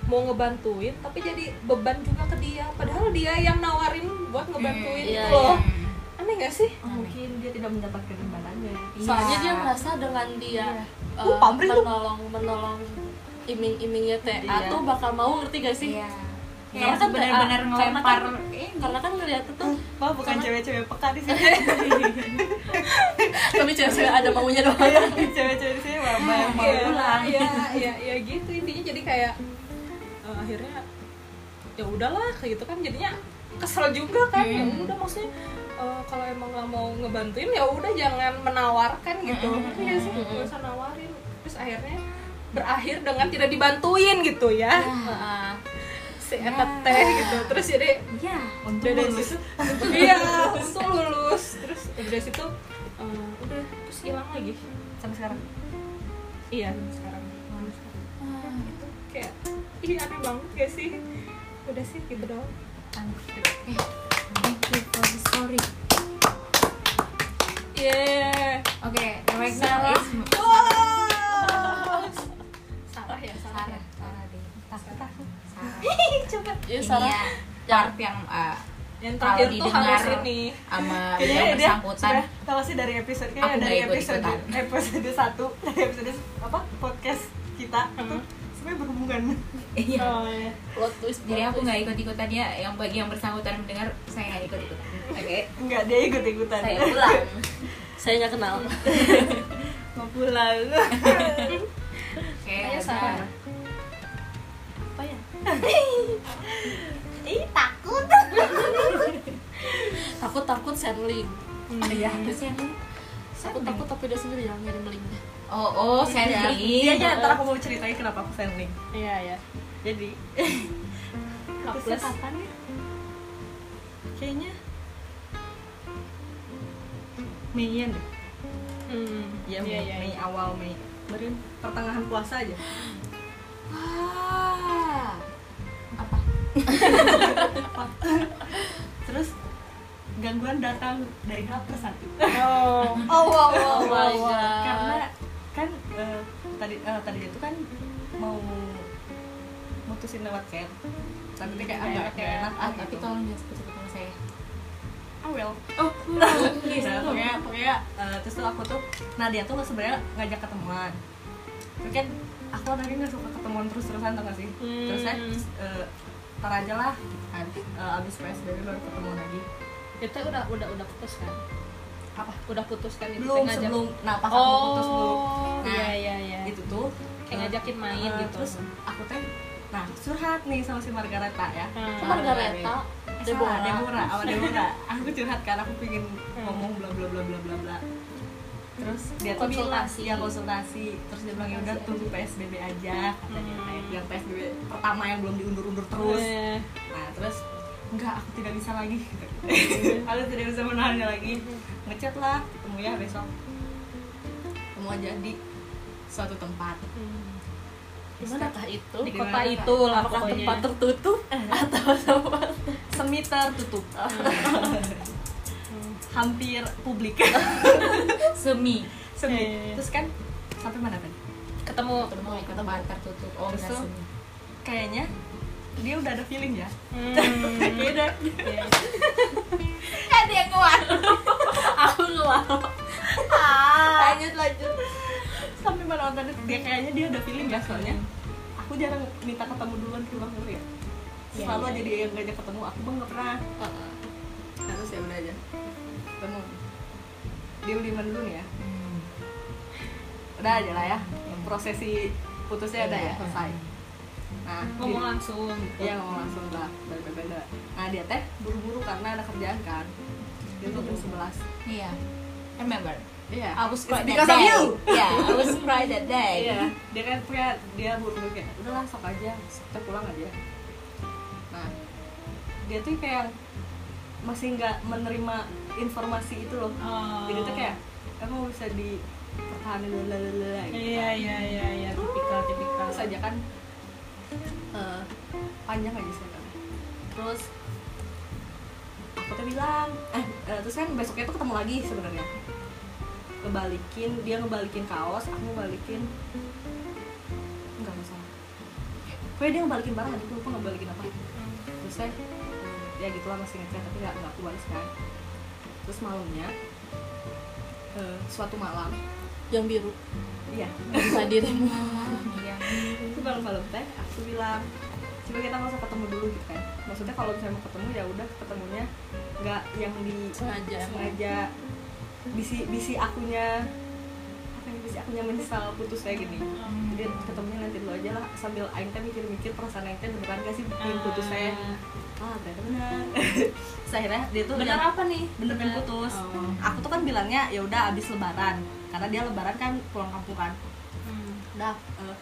mau ngebantuin tapi jadi beban juga ke dia. Padahal dia yang nawarin buat ngebantuin Iya, itu loh. iya. aneh gak sih? Oh, mungkin dia tidak mendapatkan imbalannya soalnya Iya. dia merasa dengan dia Iya. uh, Uh, pamrih lu. menolong menolong iming-imingnya TA Iya. tuh bakal mau ngerti gak sih? Iya. Karena kayak kan benar-benar karena ngelempar kan- ini. karena kan ngeliatnya tuh Wah, bukan Karena- cewek-cewek peka di sini. Kami cewek ada maunya doang. Iya, cewek-cewek di sini mah banyak mau Iya, pulang. iya iya iya gitu kayak eh, akhirnya ya udahlah kayak gitu kan jadinya kesel juga kan. Ya Hmm. udah maksudnya eh, kalau emang nggak mau ngebantuin ya udah jangan menawarkan gitu. Hmm. Nggak sih? Nggak usah nawarin. Terus akhirnya berakhir dengan tidak dibantuin gitu ya. Heeh. si Ya. teh gitu. Terus jadi ya Udah dari lulus. situ iya untung lulus. Terus dari situ eh, udah terus hilang lagi. Sampai sekarang. Iya sekarang. itu kayak ih aneh banget gak sih? Udah sih gitu doang. Eh, thank you for the story. Yeah. Oke right now Salah. is salah ya salah Sarah ya. Sarah deh. Takut takut Sarah coba. Ya salah. Ya part yang uh, yang terakhir tuh didengar harus ini. sama yang bersangkutan. tahu sih dari episode kayaknya dari episode episode satu dari episode apa podcast kita Hmm. tuh sebenarnya berhubungan. Iya. Oh ya plot twist jadi aku nggak ikut ikutan ya yang bagi yang bersangkutan mendengar saya nggak ikut ikutan oke. Enggak dia ikut ikutan saya pulang. Saya nggak kenal. Mau pulang. Oke Kayaknya. Sarah. apa ya? Ih takut. Takut takut sendling iya. Sih yang ini? takut takut tapi dia sendiri yang ngirim linknya oh oh saya iya aja ntar aku mau ceritain kenapa aku sending. Iya ya jadi Hapus. kapan ya? Kayaknya Meian deh hmm Iya, iya Mei, iya Mei awal Mei. Kemarin pertengahan puasa aja. ah apa? Terus gangguan datang dari hal satu. oh. Oh wow Oh my God. Karena kan eh, tadi eh, tadi itu kan mau mutusin lewat chat tapi dia kayak agak gak ya. enak ah, tapi gitu. tolong jangan sebut sebut nama saya. Ah well. Oh nah, pokoknya pokoknya eh, terus tuh aku tuh nah dia tuh sebenarnya ngajak ketemuan. Tapi kan aku orangnya nggak suka ketemuan terus terusan tau gak sih? Hmm. terus saya eh, tar aja lah gitu kan. Eh, abis psbb baru ketemu lagi. Itu udah udah udah putus kan apa? Udah putus kan itu belum ngajak- sebelum. nah pas aku putus belum oh Nah, iya iya iya. itu tuh kayak eh, ngajakin main eh, gitu. terus aku teh nah curhat nih sama si Margareta ya. Hmm. Kok Margareta? Eh, Deborah. salah, Deborah sama Deborah. Aku curhat karena aku pengen Hmm. ngomong bla bla bla bla bla bla. Terus dia tuh Konsultasi. ya konsultasi. Terus dia bilang ya udah tunggu psbb aja katanya. Hmm. Yang psbb pertama yang belum diundur-undur terus. Eh, nah terus enggak aku tidak bisa lagi. Aku tidak bisa menahannya lagi. Ngechat lah ketemu ya besok. Ketemu aja di suatu tempat. Hmm. Di manakah itu? di kota itu lah Apakah pokoknya. tempat tertutup atau tempat semi tertutup hampir publik. Semi. Semi. Eh. terus kan sampai mana tadi ketemu. Ketemu. Di tempat tertutup. Oh Terus tuh, kayaknya dia udah ada feeling ya? Hmm. udah Iya. ada yang keluar. Aku nggak mau lanjut lanjut. Sampai mana tadi dia kayaknya dia ada feeling ya soalnya. Aku jarang minta ketemu duluan ke bang ya. Iya, selalu iya, aja dia yang ngajak ketemu aku bang nggak pernah. Nah, terus ya udah aja. Ketemu dia beli dulu nih ya? Hmm. udah aja lah ya. Prosesi putusnya udah ya Iya. selesai nah ngomong dia- langsung gitu. Iya ngomong langsung lah beda beda. Nah dia teh buru-buru karena ada kerjaan kan. Dia tuh jam sebelas. iya remember Iya. I was cry that day you. yeah I was cry that day Iya. Dia kan punya dia buru-buru kayak udahlah sok aja, kita pulang aja. Nah dia tuh kayak masih nggak menerima informasi itu loh. Oh. Jadi tuh kayak emang bisa dipertahankan dulu lalala gitu. iya iya iya iya tipikal tipikal Terus aja kan eh, panjang aja sih terus aku tuh bilang eh, eh, terus kan besoknya tuh ketemu lagi sebenarnya. Ngebalikin dia ngebalikin kaos aku ngebalikin. Enggak masalah. Pokoknya dia ngebalikin barang aku lupa ngebalikin apa. Terus saya eh, ya gitulah masih ngechat tapi nggak nggak balas kan terus malamnya eh, suatu malam yang biru iya. Bisa dirimu. Iya. Itu malam-malam teh aku bilang coba kita nggak usah ketemu dulu gitu kan. Maksudnya kalau misalnya mau ketemu ya udah ketemunya nggak yang di sengaja. sengaja bisi bisi akunya bisi akunya menyesal putus kayak gini. Jadi ketemunya nanti dulu aja lah sambil aing teh mikir-mikir perasaan aing teh beneran gak sih bikin putus saya? Ah. Ternyata benar Terus akhirnya dia tuh bener apa nih? Bener. pengen putus. Oh. aku tuh kan bilangnya ya udah abis lebaran. Karena dia lebaran kan pulang kampung kan. Hmm. udah eh,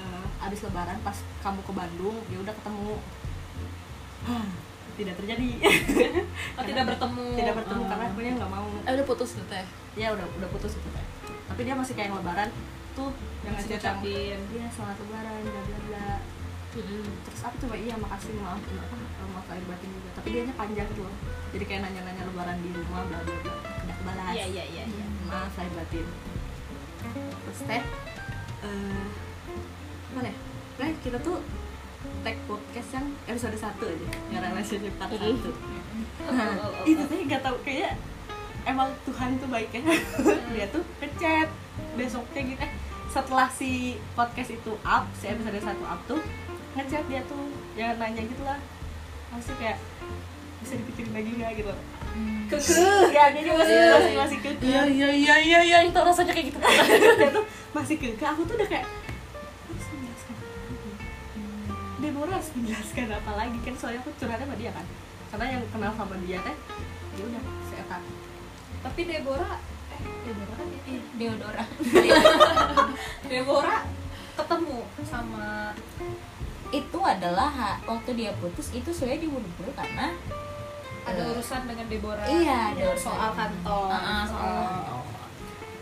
eh, abis lebaran pas kamu ke Bandung ya udah ketemu. Tidak terjadi. Oh tidak bertemu. tidak bertemu Oh. karena akunya nggak mau. Eh udah putus tuh teh? Ya udah udah putus itu teh tapi dia masih kayak lebaran tuh yang ngucapin. iya selamat lebaran bla bla bla. Terus aku coba iya makasih maaf apa maaf lahir batin juga? Tapi dia panjang gitu loh. Jadi kayak nanya-nanya lebaran di rumah bla bla bla. Udah kebalas. Iya iya iya iya. Maaf lahir batin. Terus teh eh mana ya? Nah kita tuh tag podcast yang episode satu aja. Yang relationship part satu. Nah itu teh gak tau kayak emang Tuhan tuh baik ya. Dia tuh ngechat besoknya gitu. Eh setelah si podcast itu up si episode satu up tuh ngechat dia tuh jangan nanya gitu lah. Masih kayak bisa dipikirin lagi nggak? gitu. Kekeh. Ya dia juga masih masih masih kekeh. Iya iya iya iya iya itu rasanya kayak gitu. Dia tuh masih kekeh. Aku tuh udah kayak harus menjelaskan Deborah harus menjelaskan apa lagi kan soalnya aku curhatnya sama dia kan. Karena yang kenal sama dia teh ya udah seetan tapi Deborah eh Deborah kan ya Deodora Deborah ketemu sama itu adalah waktu dia putus itu saya diburu-buru karena ada eh, urusan dengan Deborah iya, ada urusan. soal kantor Ah, ah, soal kantor.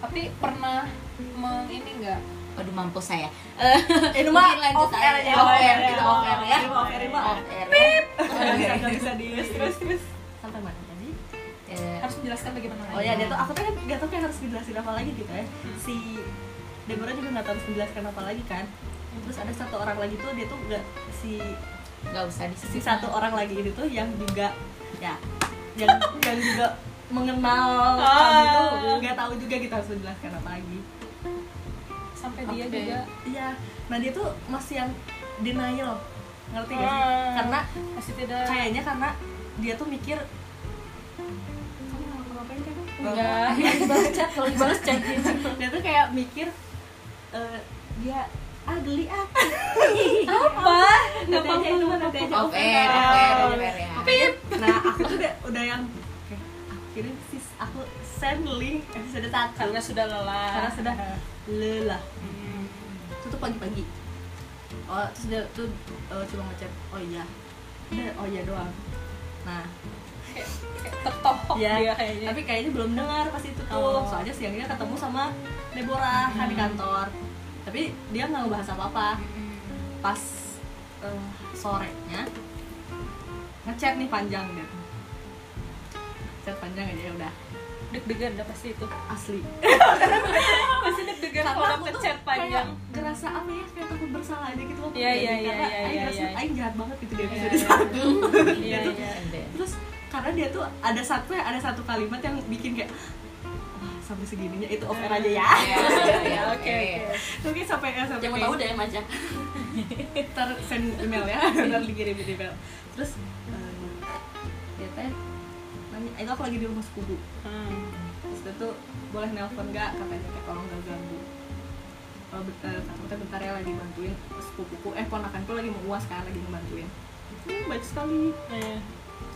tapi pernah meng ini enggak Waduh mampus saya. Eh, ini mah lanjut off air aja. Off air, ya. kita off air ya. Off air, Off air. ya. Nggak bisa di terus terus sampai mana Eh, harus menjelaskan bagaimana oh ya dia tuh aku tuh kan nggak tahu kayak harus dijelasin apa lagi gitu ya. Si Deborah juga nggak tahu harus menjelaskan apa lagi kan. Terus ada satu orang lagi tuh dia tuh nggak si nggak usah si disebut satu orang lagi itu tuh yang juga ya yang yang juga mengenal kami tuh Ah. nggak tahu juga kita harus menjelaskan apa lagi. Sampai dia Oke. juga. Iya. Nah dia tuh masih yang denial. Ngerti gak sih? Ah. karena masih tidak kayaknya karena dia tuh mikir enggak. Balas chat kalau balas chat. Dia tuh kayak mikir eh, dia ah geli ah. Apa? Aja itu mah nanti aja off air off air air ya. Nah aku tuh udah udah yang oke akhirnya sis aku send link episode satu. Karena sudah lelah. Karena sudah lelah. Itu tuh pagi-pagi. Oh terus dia tuh eh, cuma ngechat oh iya. Udah oh iya doang. Nah kayak kayak tertohok ya dia. kayaknya. Tapi kayaknya belum dengar pas itu tuh. Oh. soalnya siangnya ketemu sama Deborah kan di kantor. Tapi dia nggak ngebahas apa apa pas eh, sorenya ngechat nih panjang gitu chat panjang aja ya udah. Deg-degan dah pasti itu. Asli. Pasti deg-degan kalau dapet chat panjang. ngerasa apa ya kayak takut bersalah aja gitu waktu Iya, iya, iya, karena iya, Aing iya, iya. Jahat banget gitu di Iya, episode iya. satu. Iya Gitu. iya. Terus karena dia tuh ada satu ya ada satu kalimat yang bikin kayak wah sampai segininya itu off air aja ya. Ya ya oke oke. Mungkin sampai ya sampai mau tahu deh aja ntar send email ya ntar dikirim email. Terus eh, dia teh nanya itu aku lagi di rumah sepupu Hmm. terus dia tuh boleh nelpon nggak? Katanya kayak tolong gak ganggu. Kalau bentar kata bentar ya lagi bantuin sepupuku eh ponakanku lagi mau uas kan lagi ngebantuin. Hmm, baik sekali. Iya.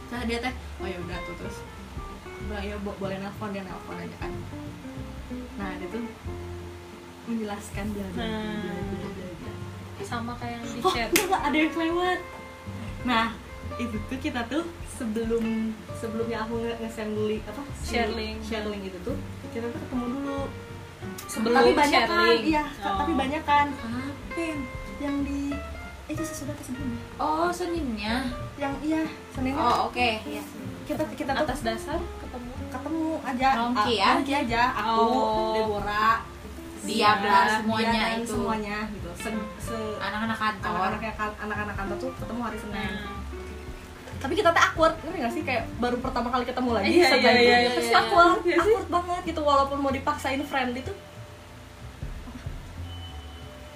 Nah dia teh, oh ya udah tuh terus bilang ya bo- boleh nelpon dia nelpon aja kan. Nah dia tuh menjelaskan bla bla, bla. sama kayak yang di Oh, chat enggak, ada yang kelewat. Nah itu tuh kita tuh sebelum sebelumnya aku nge nge-send link apa si- Share link. share link itu tuh kita tuh ketemu dulu sebelum tapi banyak kan iya Oh. tapi banyak kan apa yang di itu sesudah atau sebelumnya oh seninnya? Yang iya seninnya. Oh oke ya kita kita tuh atas dasar? ketemu ketemu aja. Nongki ya? Nongki aja aku Oh. Deborah. Dia, bla, semuanya dia itu. semuanya gitu. Se, se anak-anak kantor. Kan- anak-anak kantor tuh ketemu hari Senin. Nah tapi kita tuh awkward ngerti gak sih? Kayak baru pertama kali ketemu lagi Iya, setelah iya, itu iya, iya, pasti iya. awkward Iya awkward banget gitu walaupun mau dipaksain friendly tuh.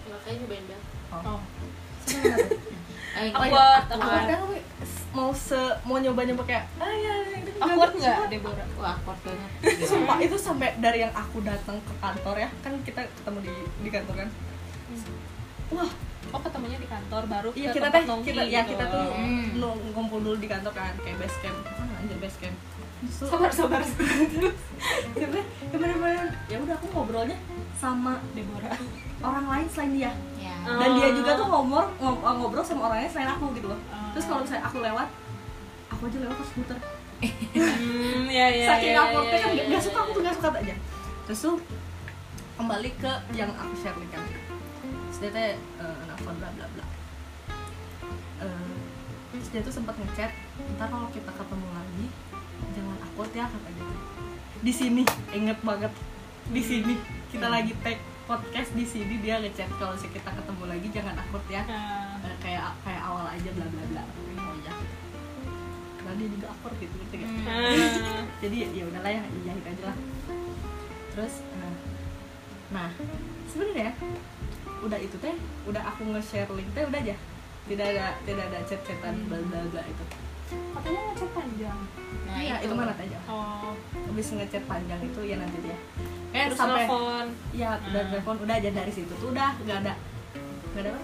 Makanya nyobain bel. Oh. Eh, awkward awkward kan mau se mau nyoba nyoba kayak ah ya itu awkward nggak Deborah wah awkward banget Sumpah itu sampai dari yang aku datang ke kantor ya kan kita ketemu di di kantor kan wah oh ketemunya di kantor baru iya kita teh kita ya gitu. kita tuh Hmm. ngumpul dulu di kantor kan kayak base camp mana anjir base camp tuh- sabar sabar Terus, ya bener-bener ya udah aku ngobrolnya sama Deborah orang lain selain dia ya Oh. Dan dia juga tuh ngob- ngobrol sama orangnya selain aku gitu loh. Oh. terus kalau misalnya aku lewat aku aja lewat terus muter. Hmm ya ya saking ya, awkwardnya ya, kan ya, gak, ya, suka aku tuh gak suka aja. Terus tuh kembali ke yang aku share link kan. Terus dia teh eh, nelfon bla bla bla. Eh, terus dia tuh sempat ngechat ntar kalau kita ketemu lagi jangan awkward ya kata dia. Di sini inget banget. Di sini kita Hmm. lagi tag podcast di sini dia ngechat kalau kita ketemu lagi jangan awkward ya. Nah, Eh, kayak kayak awal aja bla bla bla. Oh ya karena dia juga awkward gitu ngerti gak? Hmm. nah, jadi ya ya udahlah ya jahit aja lah. Terus eh, nah sebenarnya udah itu teh udah aku nge-share link teh udah aja. Tidak ada tidak ada chat-chatan bla bla bla itu. Katanya ngechat panjang. Nah iya itu. mana aja oh. Habis ngechat panjang itu ya nanti dia eh terus sampai telepon ya udah Hmm. telepon udah aja dari situ tuh udah nggak ada nggak ada apa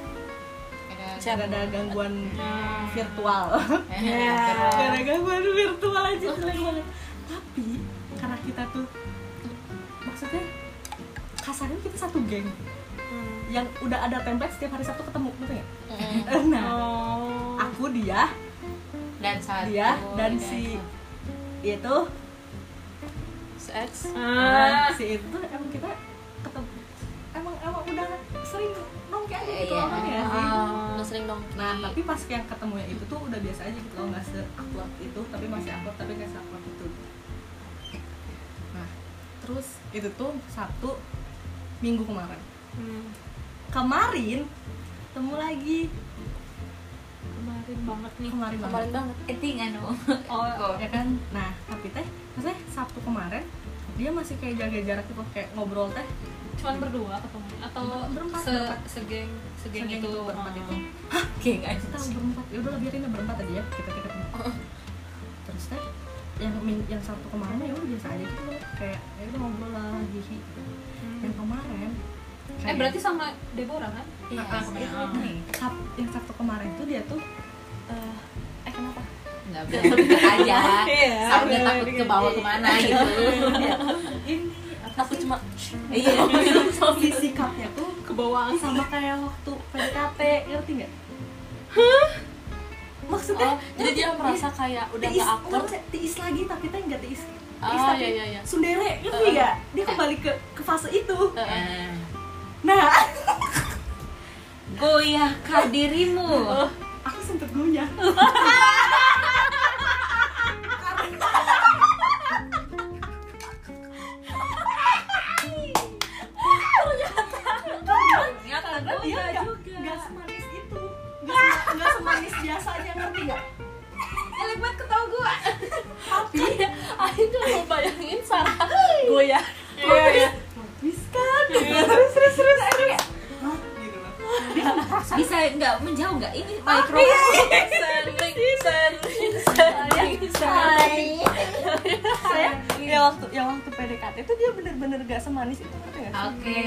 ada nggak ada gangguan Hmm. virtual nggak ada gangguan virtual aja jelek banget tapi karena kita tuh maksudnya kasarnya kita satu geng Hmm. yang udah ada template setiap hari Sabtu ketemu gitu ya Mm. nah oh aku dia dan satu dia dan dan si satu. itu sex ah. Si itu emang kita ketemu. Emang emang udah sering nongki aja gitu Iya. orang ya? Sih Oh. udah sering dong nah tapi pas yang ketemunya itu tuh udah biasa aja gitu loh nggak se itu tapi masih awkward tapi nggak se itu. Nah terus itu tuh Sabtu minggu kemarin. Hmm. kemarin ketemu lagi. Kemarin banget nih. Kemarin banget. Kemarin banget. Eting anu. oh. ya kan? Nah tapi teh maksudnya sabtu kemarin dia masih kayak jaga jarak gitu kayak ngobrol teh cuman berdua ketemu atau Berempat, se berempat. segeng segeng, Segeng itu itu, berempat Oh. itu. Oke, guys. kita berempat ya udah biarin berempat aja ya kita kita ketemu terus teh yang yang sabtu kemarin ya udah biasa aja gitu loh kayak ya udah ngobrol lah hihi Hmm. yang kemarin eh berarti sama Deborah kan Iya, Ah, ah. Sab- yang sabtu kemarin tuh dia tuh eh Enggak bilang aja. Iya. Soundnya takut ke bawah ke mana gitu. ini aku cuma Iya. si sikapnya tuh ke bawah sama kayak waktu PDKT ngerti nggak? Maksudnya oh jadi dia merasa kayak udah nggak maksudnya tiis lagi tapi teh nggak tiis. Tiis Ah, tapi iya, iya, iya. sundere ngerti nggak? Dia kembali ke ke fase itu. Nah, Goyahkah dirimu? aku sempet goyah. Nggak semanis biasanya ngerti nggak? Jelek banget ketawa gua. Tapi Aing tuh mau bayangin Sarah goyah iya iya Wis kan, terus terus terus loh. Bisa enggak menjauh enggak? Ini mikro. sering sering sering sering saya ya waktu yang waktu PDKT itu dia bener-bener gak semanis itu ngerti nggak? Oke.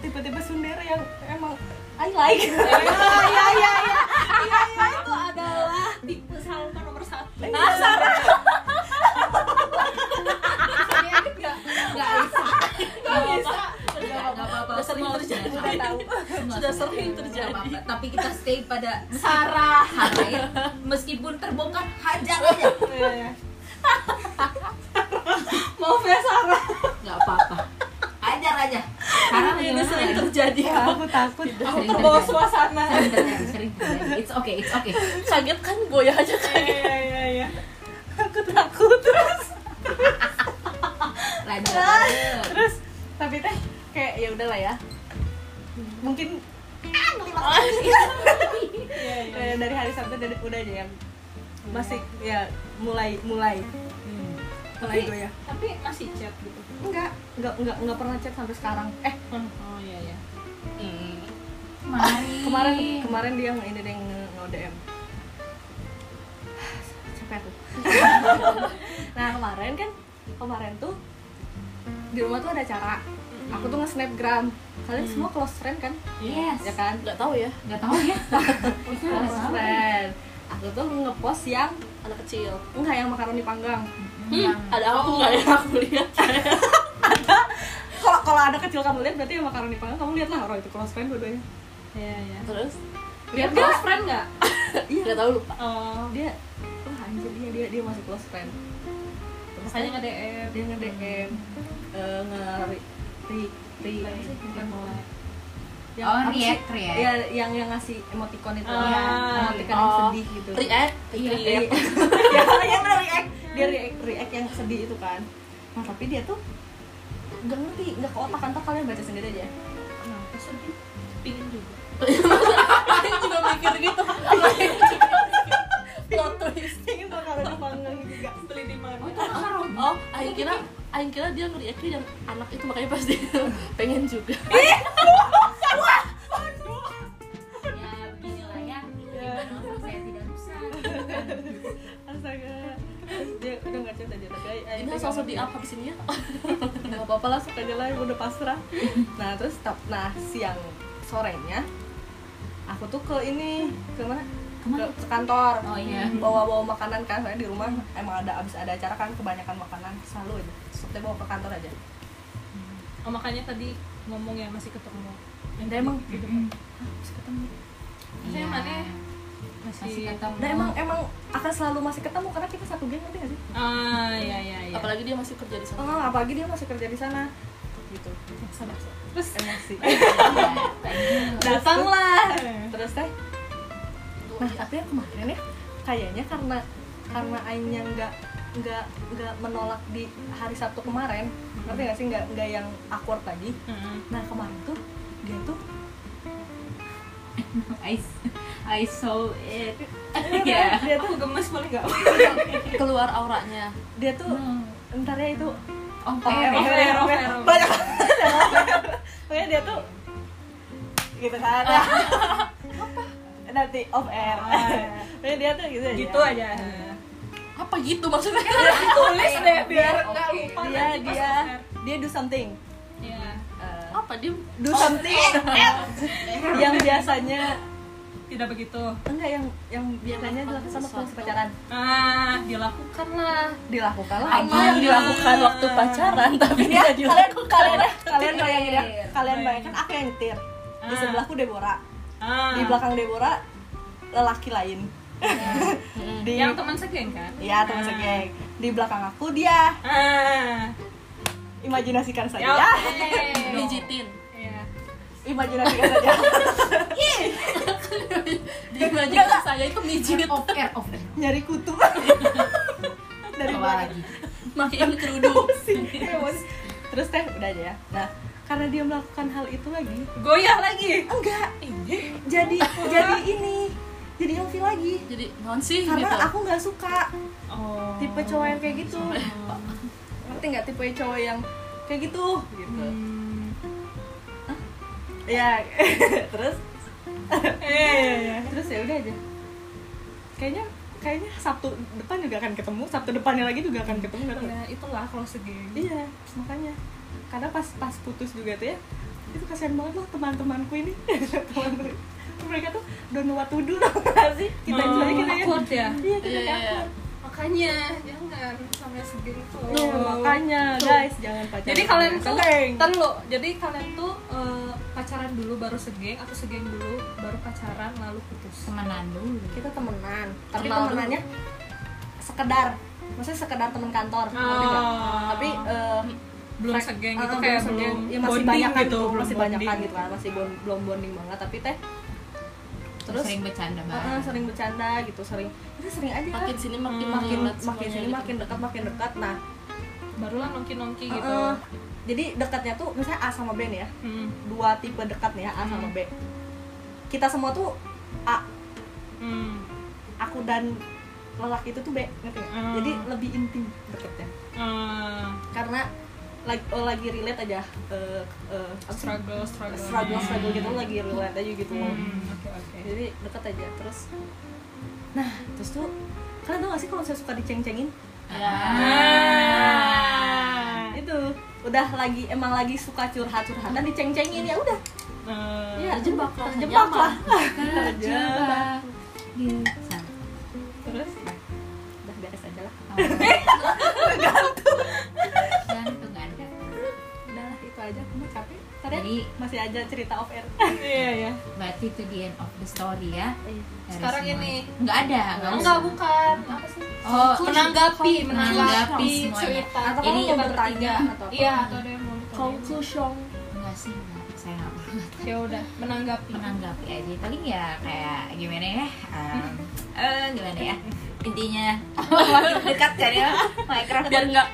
tiba-tiba sundere yang emang I like iya iya iya iya iya itu adalah tipe Salma nomor satu nggak Enggak bisa. nggak bisa Enggak apa-apa. Udah sering terjadi. sudah Sudah sering terjadi. Tapi kita stay pada Sarah Sarah ya. Meskipun terbongkar hajar aja. Iya, iya. maaf ya Sarah Enggak apa-apa. Hajar aja. Sarah ini bagaimana? Terjadi ya, aku takut aku Sering terbawa terjadi. suasana. Sering terjadi, sering terjadi. It's okay, it's okay. kaget kan goyah aja kaget iya iya iya aku takut terus. Lanjut. lanjut. terus tapi teh kayak ya udahlah ya. Mungkin iya iya. Dari hari Sabtu dari udah aja yang masih ya mulai mulai. Hmm. mulai Tapi- goyah tapi masih chat gitu? Enggak enggak enggak enggak pernah chat sampai sekarang. Eh oh iya iya Mari. kemarin kemarin dia ini deh nge, nge DM capek aku. Nah kemarin kan kemarin tuh di rumah tuh ada acara. Aku tuh nge-snapgram. Kalian semua close friend kan? Yes. ya kan? Nggak tahu ya. Enggak tahu ya. close friend. Aku tuh ngepost yang anak kecil. Enggak yang makaroni panggang. Yang ada aku nggak ya? Aku lihat. Kalau kalau ada kecil kamu lihat berarti yang makaroni panggang kamu lihat lah. Orang itu close friend dua-duanya iya iya. Terus? Enggak. close friend nggak? Iya nggak tahu. Lupa oh. Dia wah anjir dia dia dia masih close friend. Terus makanya kan nge DM dia nge DM eh, nge ri ri yang Oh, react, react. ya yang yang ngasih emoticon itu. Ah, emoticon yang oh. sedih gitu. react Iya. Iya. react ya yang react. Dia react, react yang sedih itu kan. Nah tapi dia tuh nggak ngerti nggak ke otak kan kalian baca sendiri aja. Kenapa sedih pingin juga. Aing juga mikir gitu. Plot twist. Makaroni panggang juga beli di mana? Oh, oh Aing kira Aing kira dia ngeriak yang anak itu makanya pas dia pengen juga. Ya, beginilah ya. Gimana orang saya tidak rusak. astaga dia udah nggak cerita aja tapi Aing- Aing ini hati. di up habis ini ya. Nggak apa-apa lah suka aja lah udah pasrah. Nah terus tap- nah siang sorenya aku tuh ke ini ke mana? Ke mana? ke, ke kantor. Oh, iya. bawa bawa makanan kan saya di rumah emang ada abis ada acara kan kebanyakan makanan selalu aja. Setiap bawa ke kantor aja. Oh makanya tadi ngomong ya masih ketemu. Yang emang? gitu. "Hah, masih ketemu? Iya. mana? Masih masih ketemu. dan emang emang akan selalu masih ketemu karena kita satu geng ngerti gak sih? Ah iya iya iya. Apalagi dia masih kerja di sana. Oh, apalagi dia masih kerja di sana gitu. Terus? Emosi. Iya, datanglah. Terus? Teh? Nah tapi yang kemarin ya kayaknya karena karena Ainnya nggak nggak nggak menolak di hari Sabtu kemarin ngerti nggak sih? Nggak nggak yang awkward lagi. Heeh. nah kemarin tuh dia tuh I, I saw it. Iya, ya dia tuh gemes boleh nggak? Keluar auranya. Dia tuh ntar ya itu oh air, air, air, banyak pokoknya dia tuh gitu kan. Nanti off air. Pokoknya dia tuh gitu aja gitu aja. Apa gitu maksudnya? Tulis deh biar Oke, nggak oke. lupa dia dia dia do something. Iya. Eh, apa dia? Do something. Yang biasanya tidak begitu. Enggak yang yang biasanya dilakukan waktu pacaran. Ah dilakukan lah dilakukan lah apa yang dilakukan waktu pacaran tapi ya tidak kalian dilakukan. kalian ya kalian bayangin ya. Kalian bayangkan aku yang nyetir. Di Ah. sebelahku Deborah. Ah. di belakang Deborah lelaki lain. Di yang teman segeng kan? Ya teman Ah. segeng. Di belakang aku dia. Ah. Imajinasikan saja. Ya ya pijitin Iya. Imajinasikan saja. Di imajinasi saya itu mijit. Off air off air. Nyari kutu. Dari belakang lagi makin kerudung terus teh udah aja ya. Nah karena dia melakukan hal itu lagi. Goyah lagi? Enggak. Jadi jadi ini. Jadi ilfil lagi. Jadi non sih karena gitu? aku nggak suka. Oh. Tipe cowok yang kayak gitu. Ngerti nggak tipe cowok yang kayak gitu? Gitu. Hmm. Ya terus? Iya. terus ya udah aja. Kayaknya kayaknya sabtu depan juga akan ketemu sabtu depannya lagi juga akan ketemu Nah, itulah kalau segeng iya makanya. Karena pas pas putus juga tuh ya itu kasihan banget loh teman-temanku ini. Teman mereka tuh don't know what to do tau gak sih? Kita Oh, soalnya kita ya. awkward ya? iya kita Iya, kayak iya. makanya jangan sampai segeng tuh. Iya, makanya guys jangan pacaran. Jadi kalian tuh ntar lo jadi kalian tuh eh, pacaran dulu baru segeng atau segeng dulu baru pacaran lalu putus. Temenan dulu. Kita temenan. Tapi Kenal dulu. temenannya sekedar. Maksudnya sekedar teman kantor? Oh. tapi eh, belum segeng eh, gitu belum kayak segeng. belum ya, masih bonding banyak kan gitu belum masih banyak kan gitu kan masih bon- belum bonding banget. Tapi teh terus sering bercanda banget sering bercanda gitu sering. Kita sering aja. Makin sini makin Hmm. makin makin sini gitu. makin dekat makin dekat. Nah barulah nongki nongki gitu. eh, jadi dekatnya tuh misalnya A sama B nih ya Hmm. dua tipe dekat nih ya A sama Hmm. B kita semua tuh A Hmm. aku dan lelaki itu tuh B ngerti nggak? Hmm. jadi lebih intim deketnya Ah, karena lagi oh, lagi relate aja apa sih? struggle struggle struggle struggle gitu lagi relate aja gitu Hmm, oke oke jadi dekat aja terus nah terus tuh kalian tau gak sih kalau saya suka diceng-cengin Ah. Itu. Udah lagi emang lagi suka curhat curhatan diceng-cengin ya udah. Ah. ya terjebak lah, terjebak. lah. Terjebak. Terus? Udah beres aja lah. Gantung. Gantung anda udah lah itu aja. Aku mah capek Ya, Jadi- masih aja cerita off air. Iya ya berarti itu the end of the story ya. Dari Sekarang semua. ini. nggak ada nggak enggak usah. bukan. Apa sih? Oh menanggapi menanggapi menanggapi semuanya. cerita. Atau Ini mau bertiga. atau apa? iya atau ada yang mau conclusion enggak sih enggak. Saya nggak ya udah menanggapi. Menanggapi aja. Paling ya kayak gimana ya? Um, eh gimana ya? Intinya makin dekat kan ya? Mikrofon biar nggak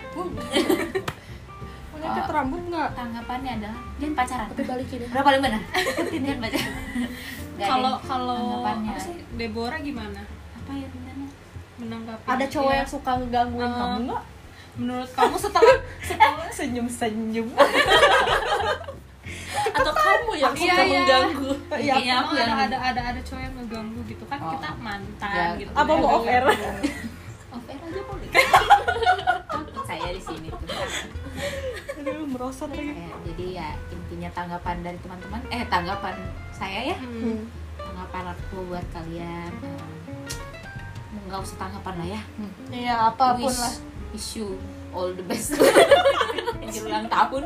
cat rambut nggak? Tanggapannya adalah jangan pacaran. Tapi balikin ya. Berapa paling benar? Jangan pacaran kalau kalau tanggapannya. apa sih Deborah gimana? Apa ya menanggapi. Ada cowok Iya. yang suka ngegangguin Eh, kamu nggak? menurut kamu setelah senyum senyum atau kamu yang Iya, suka iya. mengganggu? Iya, aku ada, yang ada ada ada cowok yang ngeganggu gitu kan Oh. kita mantan Ya, gitu. Apa mau off air? Off air aja boleh. Takut saya di sini tuh aduh merosot lagi. Kayak, jadi ya intinya tanggapan dari teman-teman eh tanggapan saya ya. Hmm. tanggapan aku buat kalian em, nggak usah tanggapan lah ya. Iya apa pun wish, lah. wish you all the best. Anjir ulang tahun.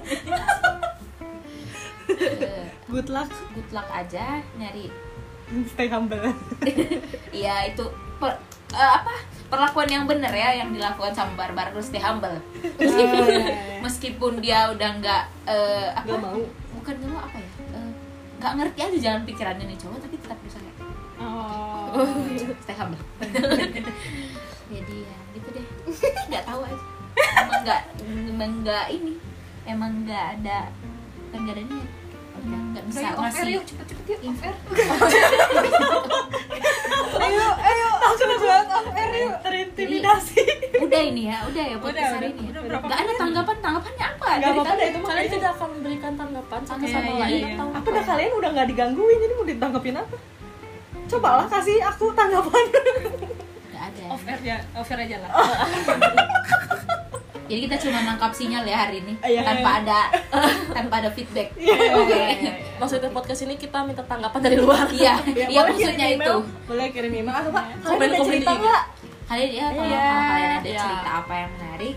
Eh, good luck. Good luck aja nyari. Stay humble. Iya itu per, eh, apa? Perlakuan yang benar ya yang dilakukan sama barbar terus dia humble. Meskipun dia udah nggak eh, apa? Nggak mau. bukan mau apa ya? Eh, nggak ngerti aja jalan pikirannya nih cowok tapi tetap berusaha oh. Stay humble. Jadi ya gitu deh. Nggak tahu aja. Emang nggak emang nggak ini emang nggak ada nggak ada niat nggak bisa yuk cepet-cepet yuk ayo ayo. Langsung banget off air yuk terintimidasi. Udah ini ya udah ya podcast Udah, hari udah, ini ya. Udah nggak ada tanggapan tanggapannya apa? Nggak Dari tadi? deh, itu kalian tidak akan memberikan tanggapan satu Iya, sama iya, lain. iya. apa dah kalian udah nggak digangguin? Jadi mau ditanggapin apa? Cobalah kasih aku tanggapan. Nggak ada. Off air ya off air aja lah jadi kita cuma nangkap sinyal ya hari ini Iya. tanpa ada tanpa ada feedback. Iya. oke. maksudnya podcast ini kita minta tanggapan dari luar. Iya Ya, iya maksudnya email, itu. boleh kirim email. Atau pak kalian Komen- ada komen cerita nggak? Kalian ya kalau Iya. kalian ada Iya. cerita apa yang menarik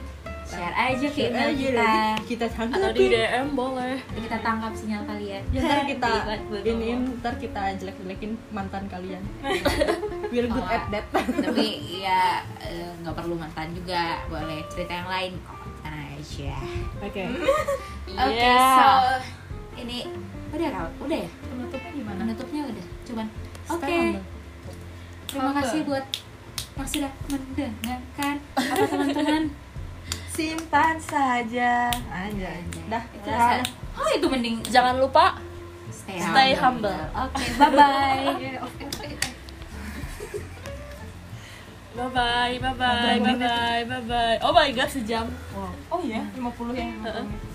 share aja ke email aja kita. kita atau di DM boleh. Kita tangkap sinyal kalian ntar kita Buat- buat ini ntar kita jelek jelekin mantan kalian. We're good Kalau- at that. tapi ya eh, nggak perlu mantan juga. Boleh cerita yang lain. Aja. Oke. Oke so ini udah udah ya? Penutupnya gimana penutupnya udah. Cuman oke. humble. terima kasih buat yang sudah mendengarkan. Apa teman-teman simpan saja. Aja dah itu nah, oh itu mending jangan lupa stay, stay humble, humble. oke okay, bye bye Bye bye, bye bye, bye bye, bye bye. Oh my god, sejam. Oh iya, 50 yang 50.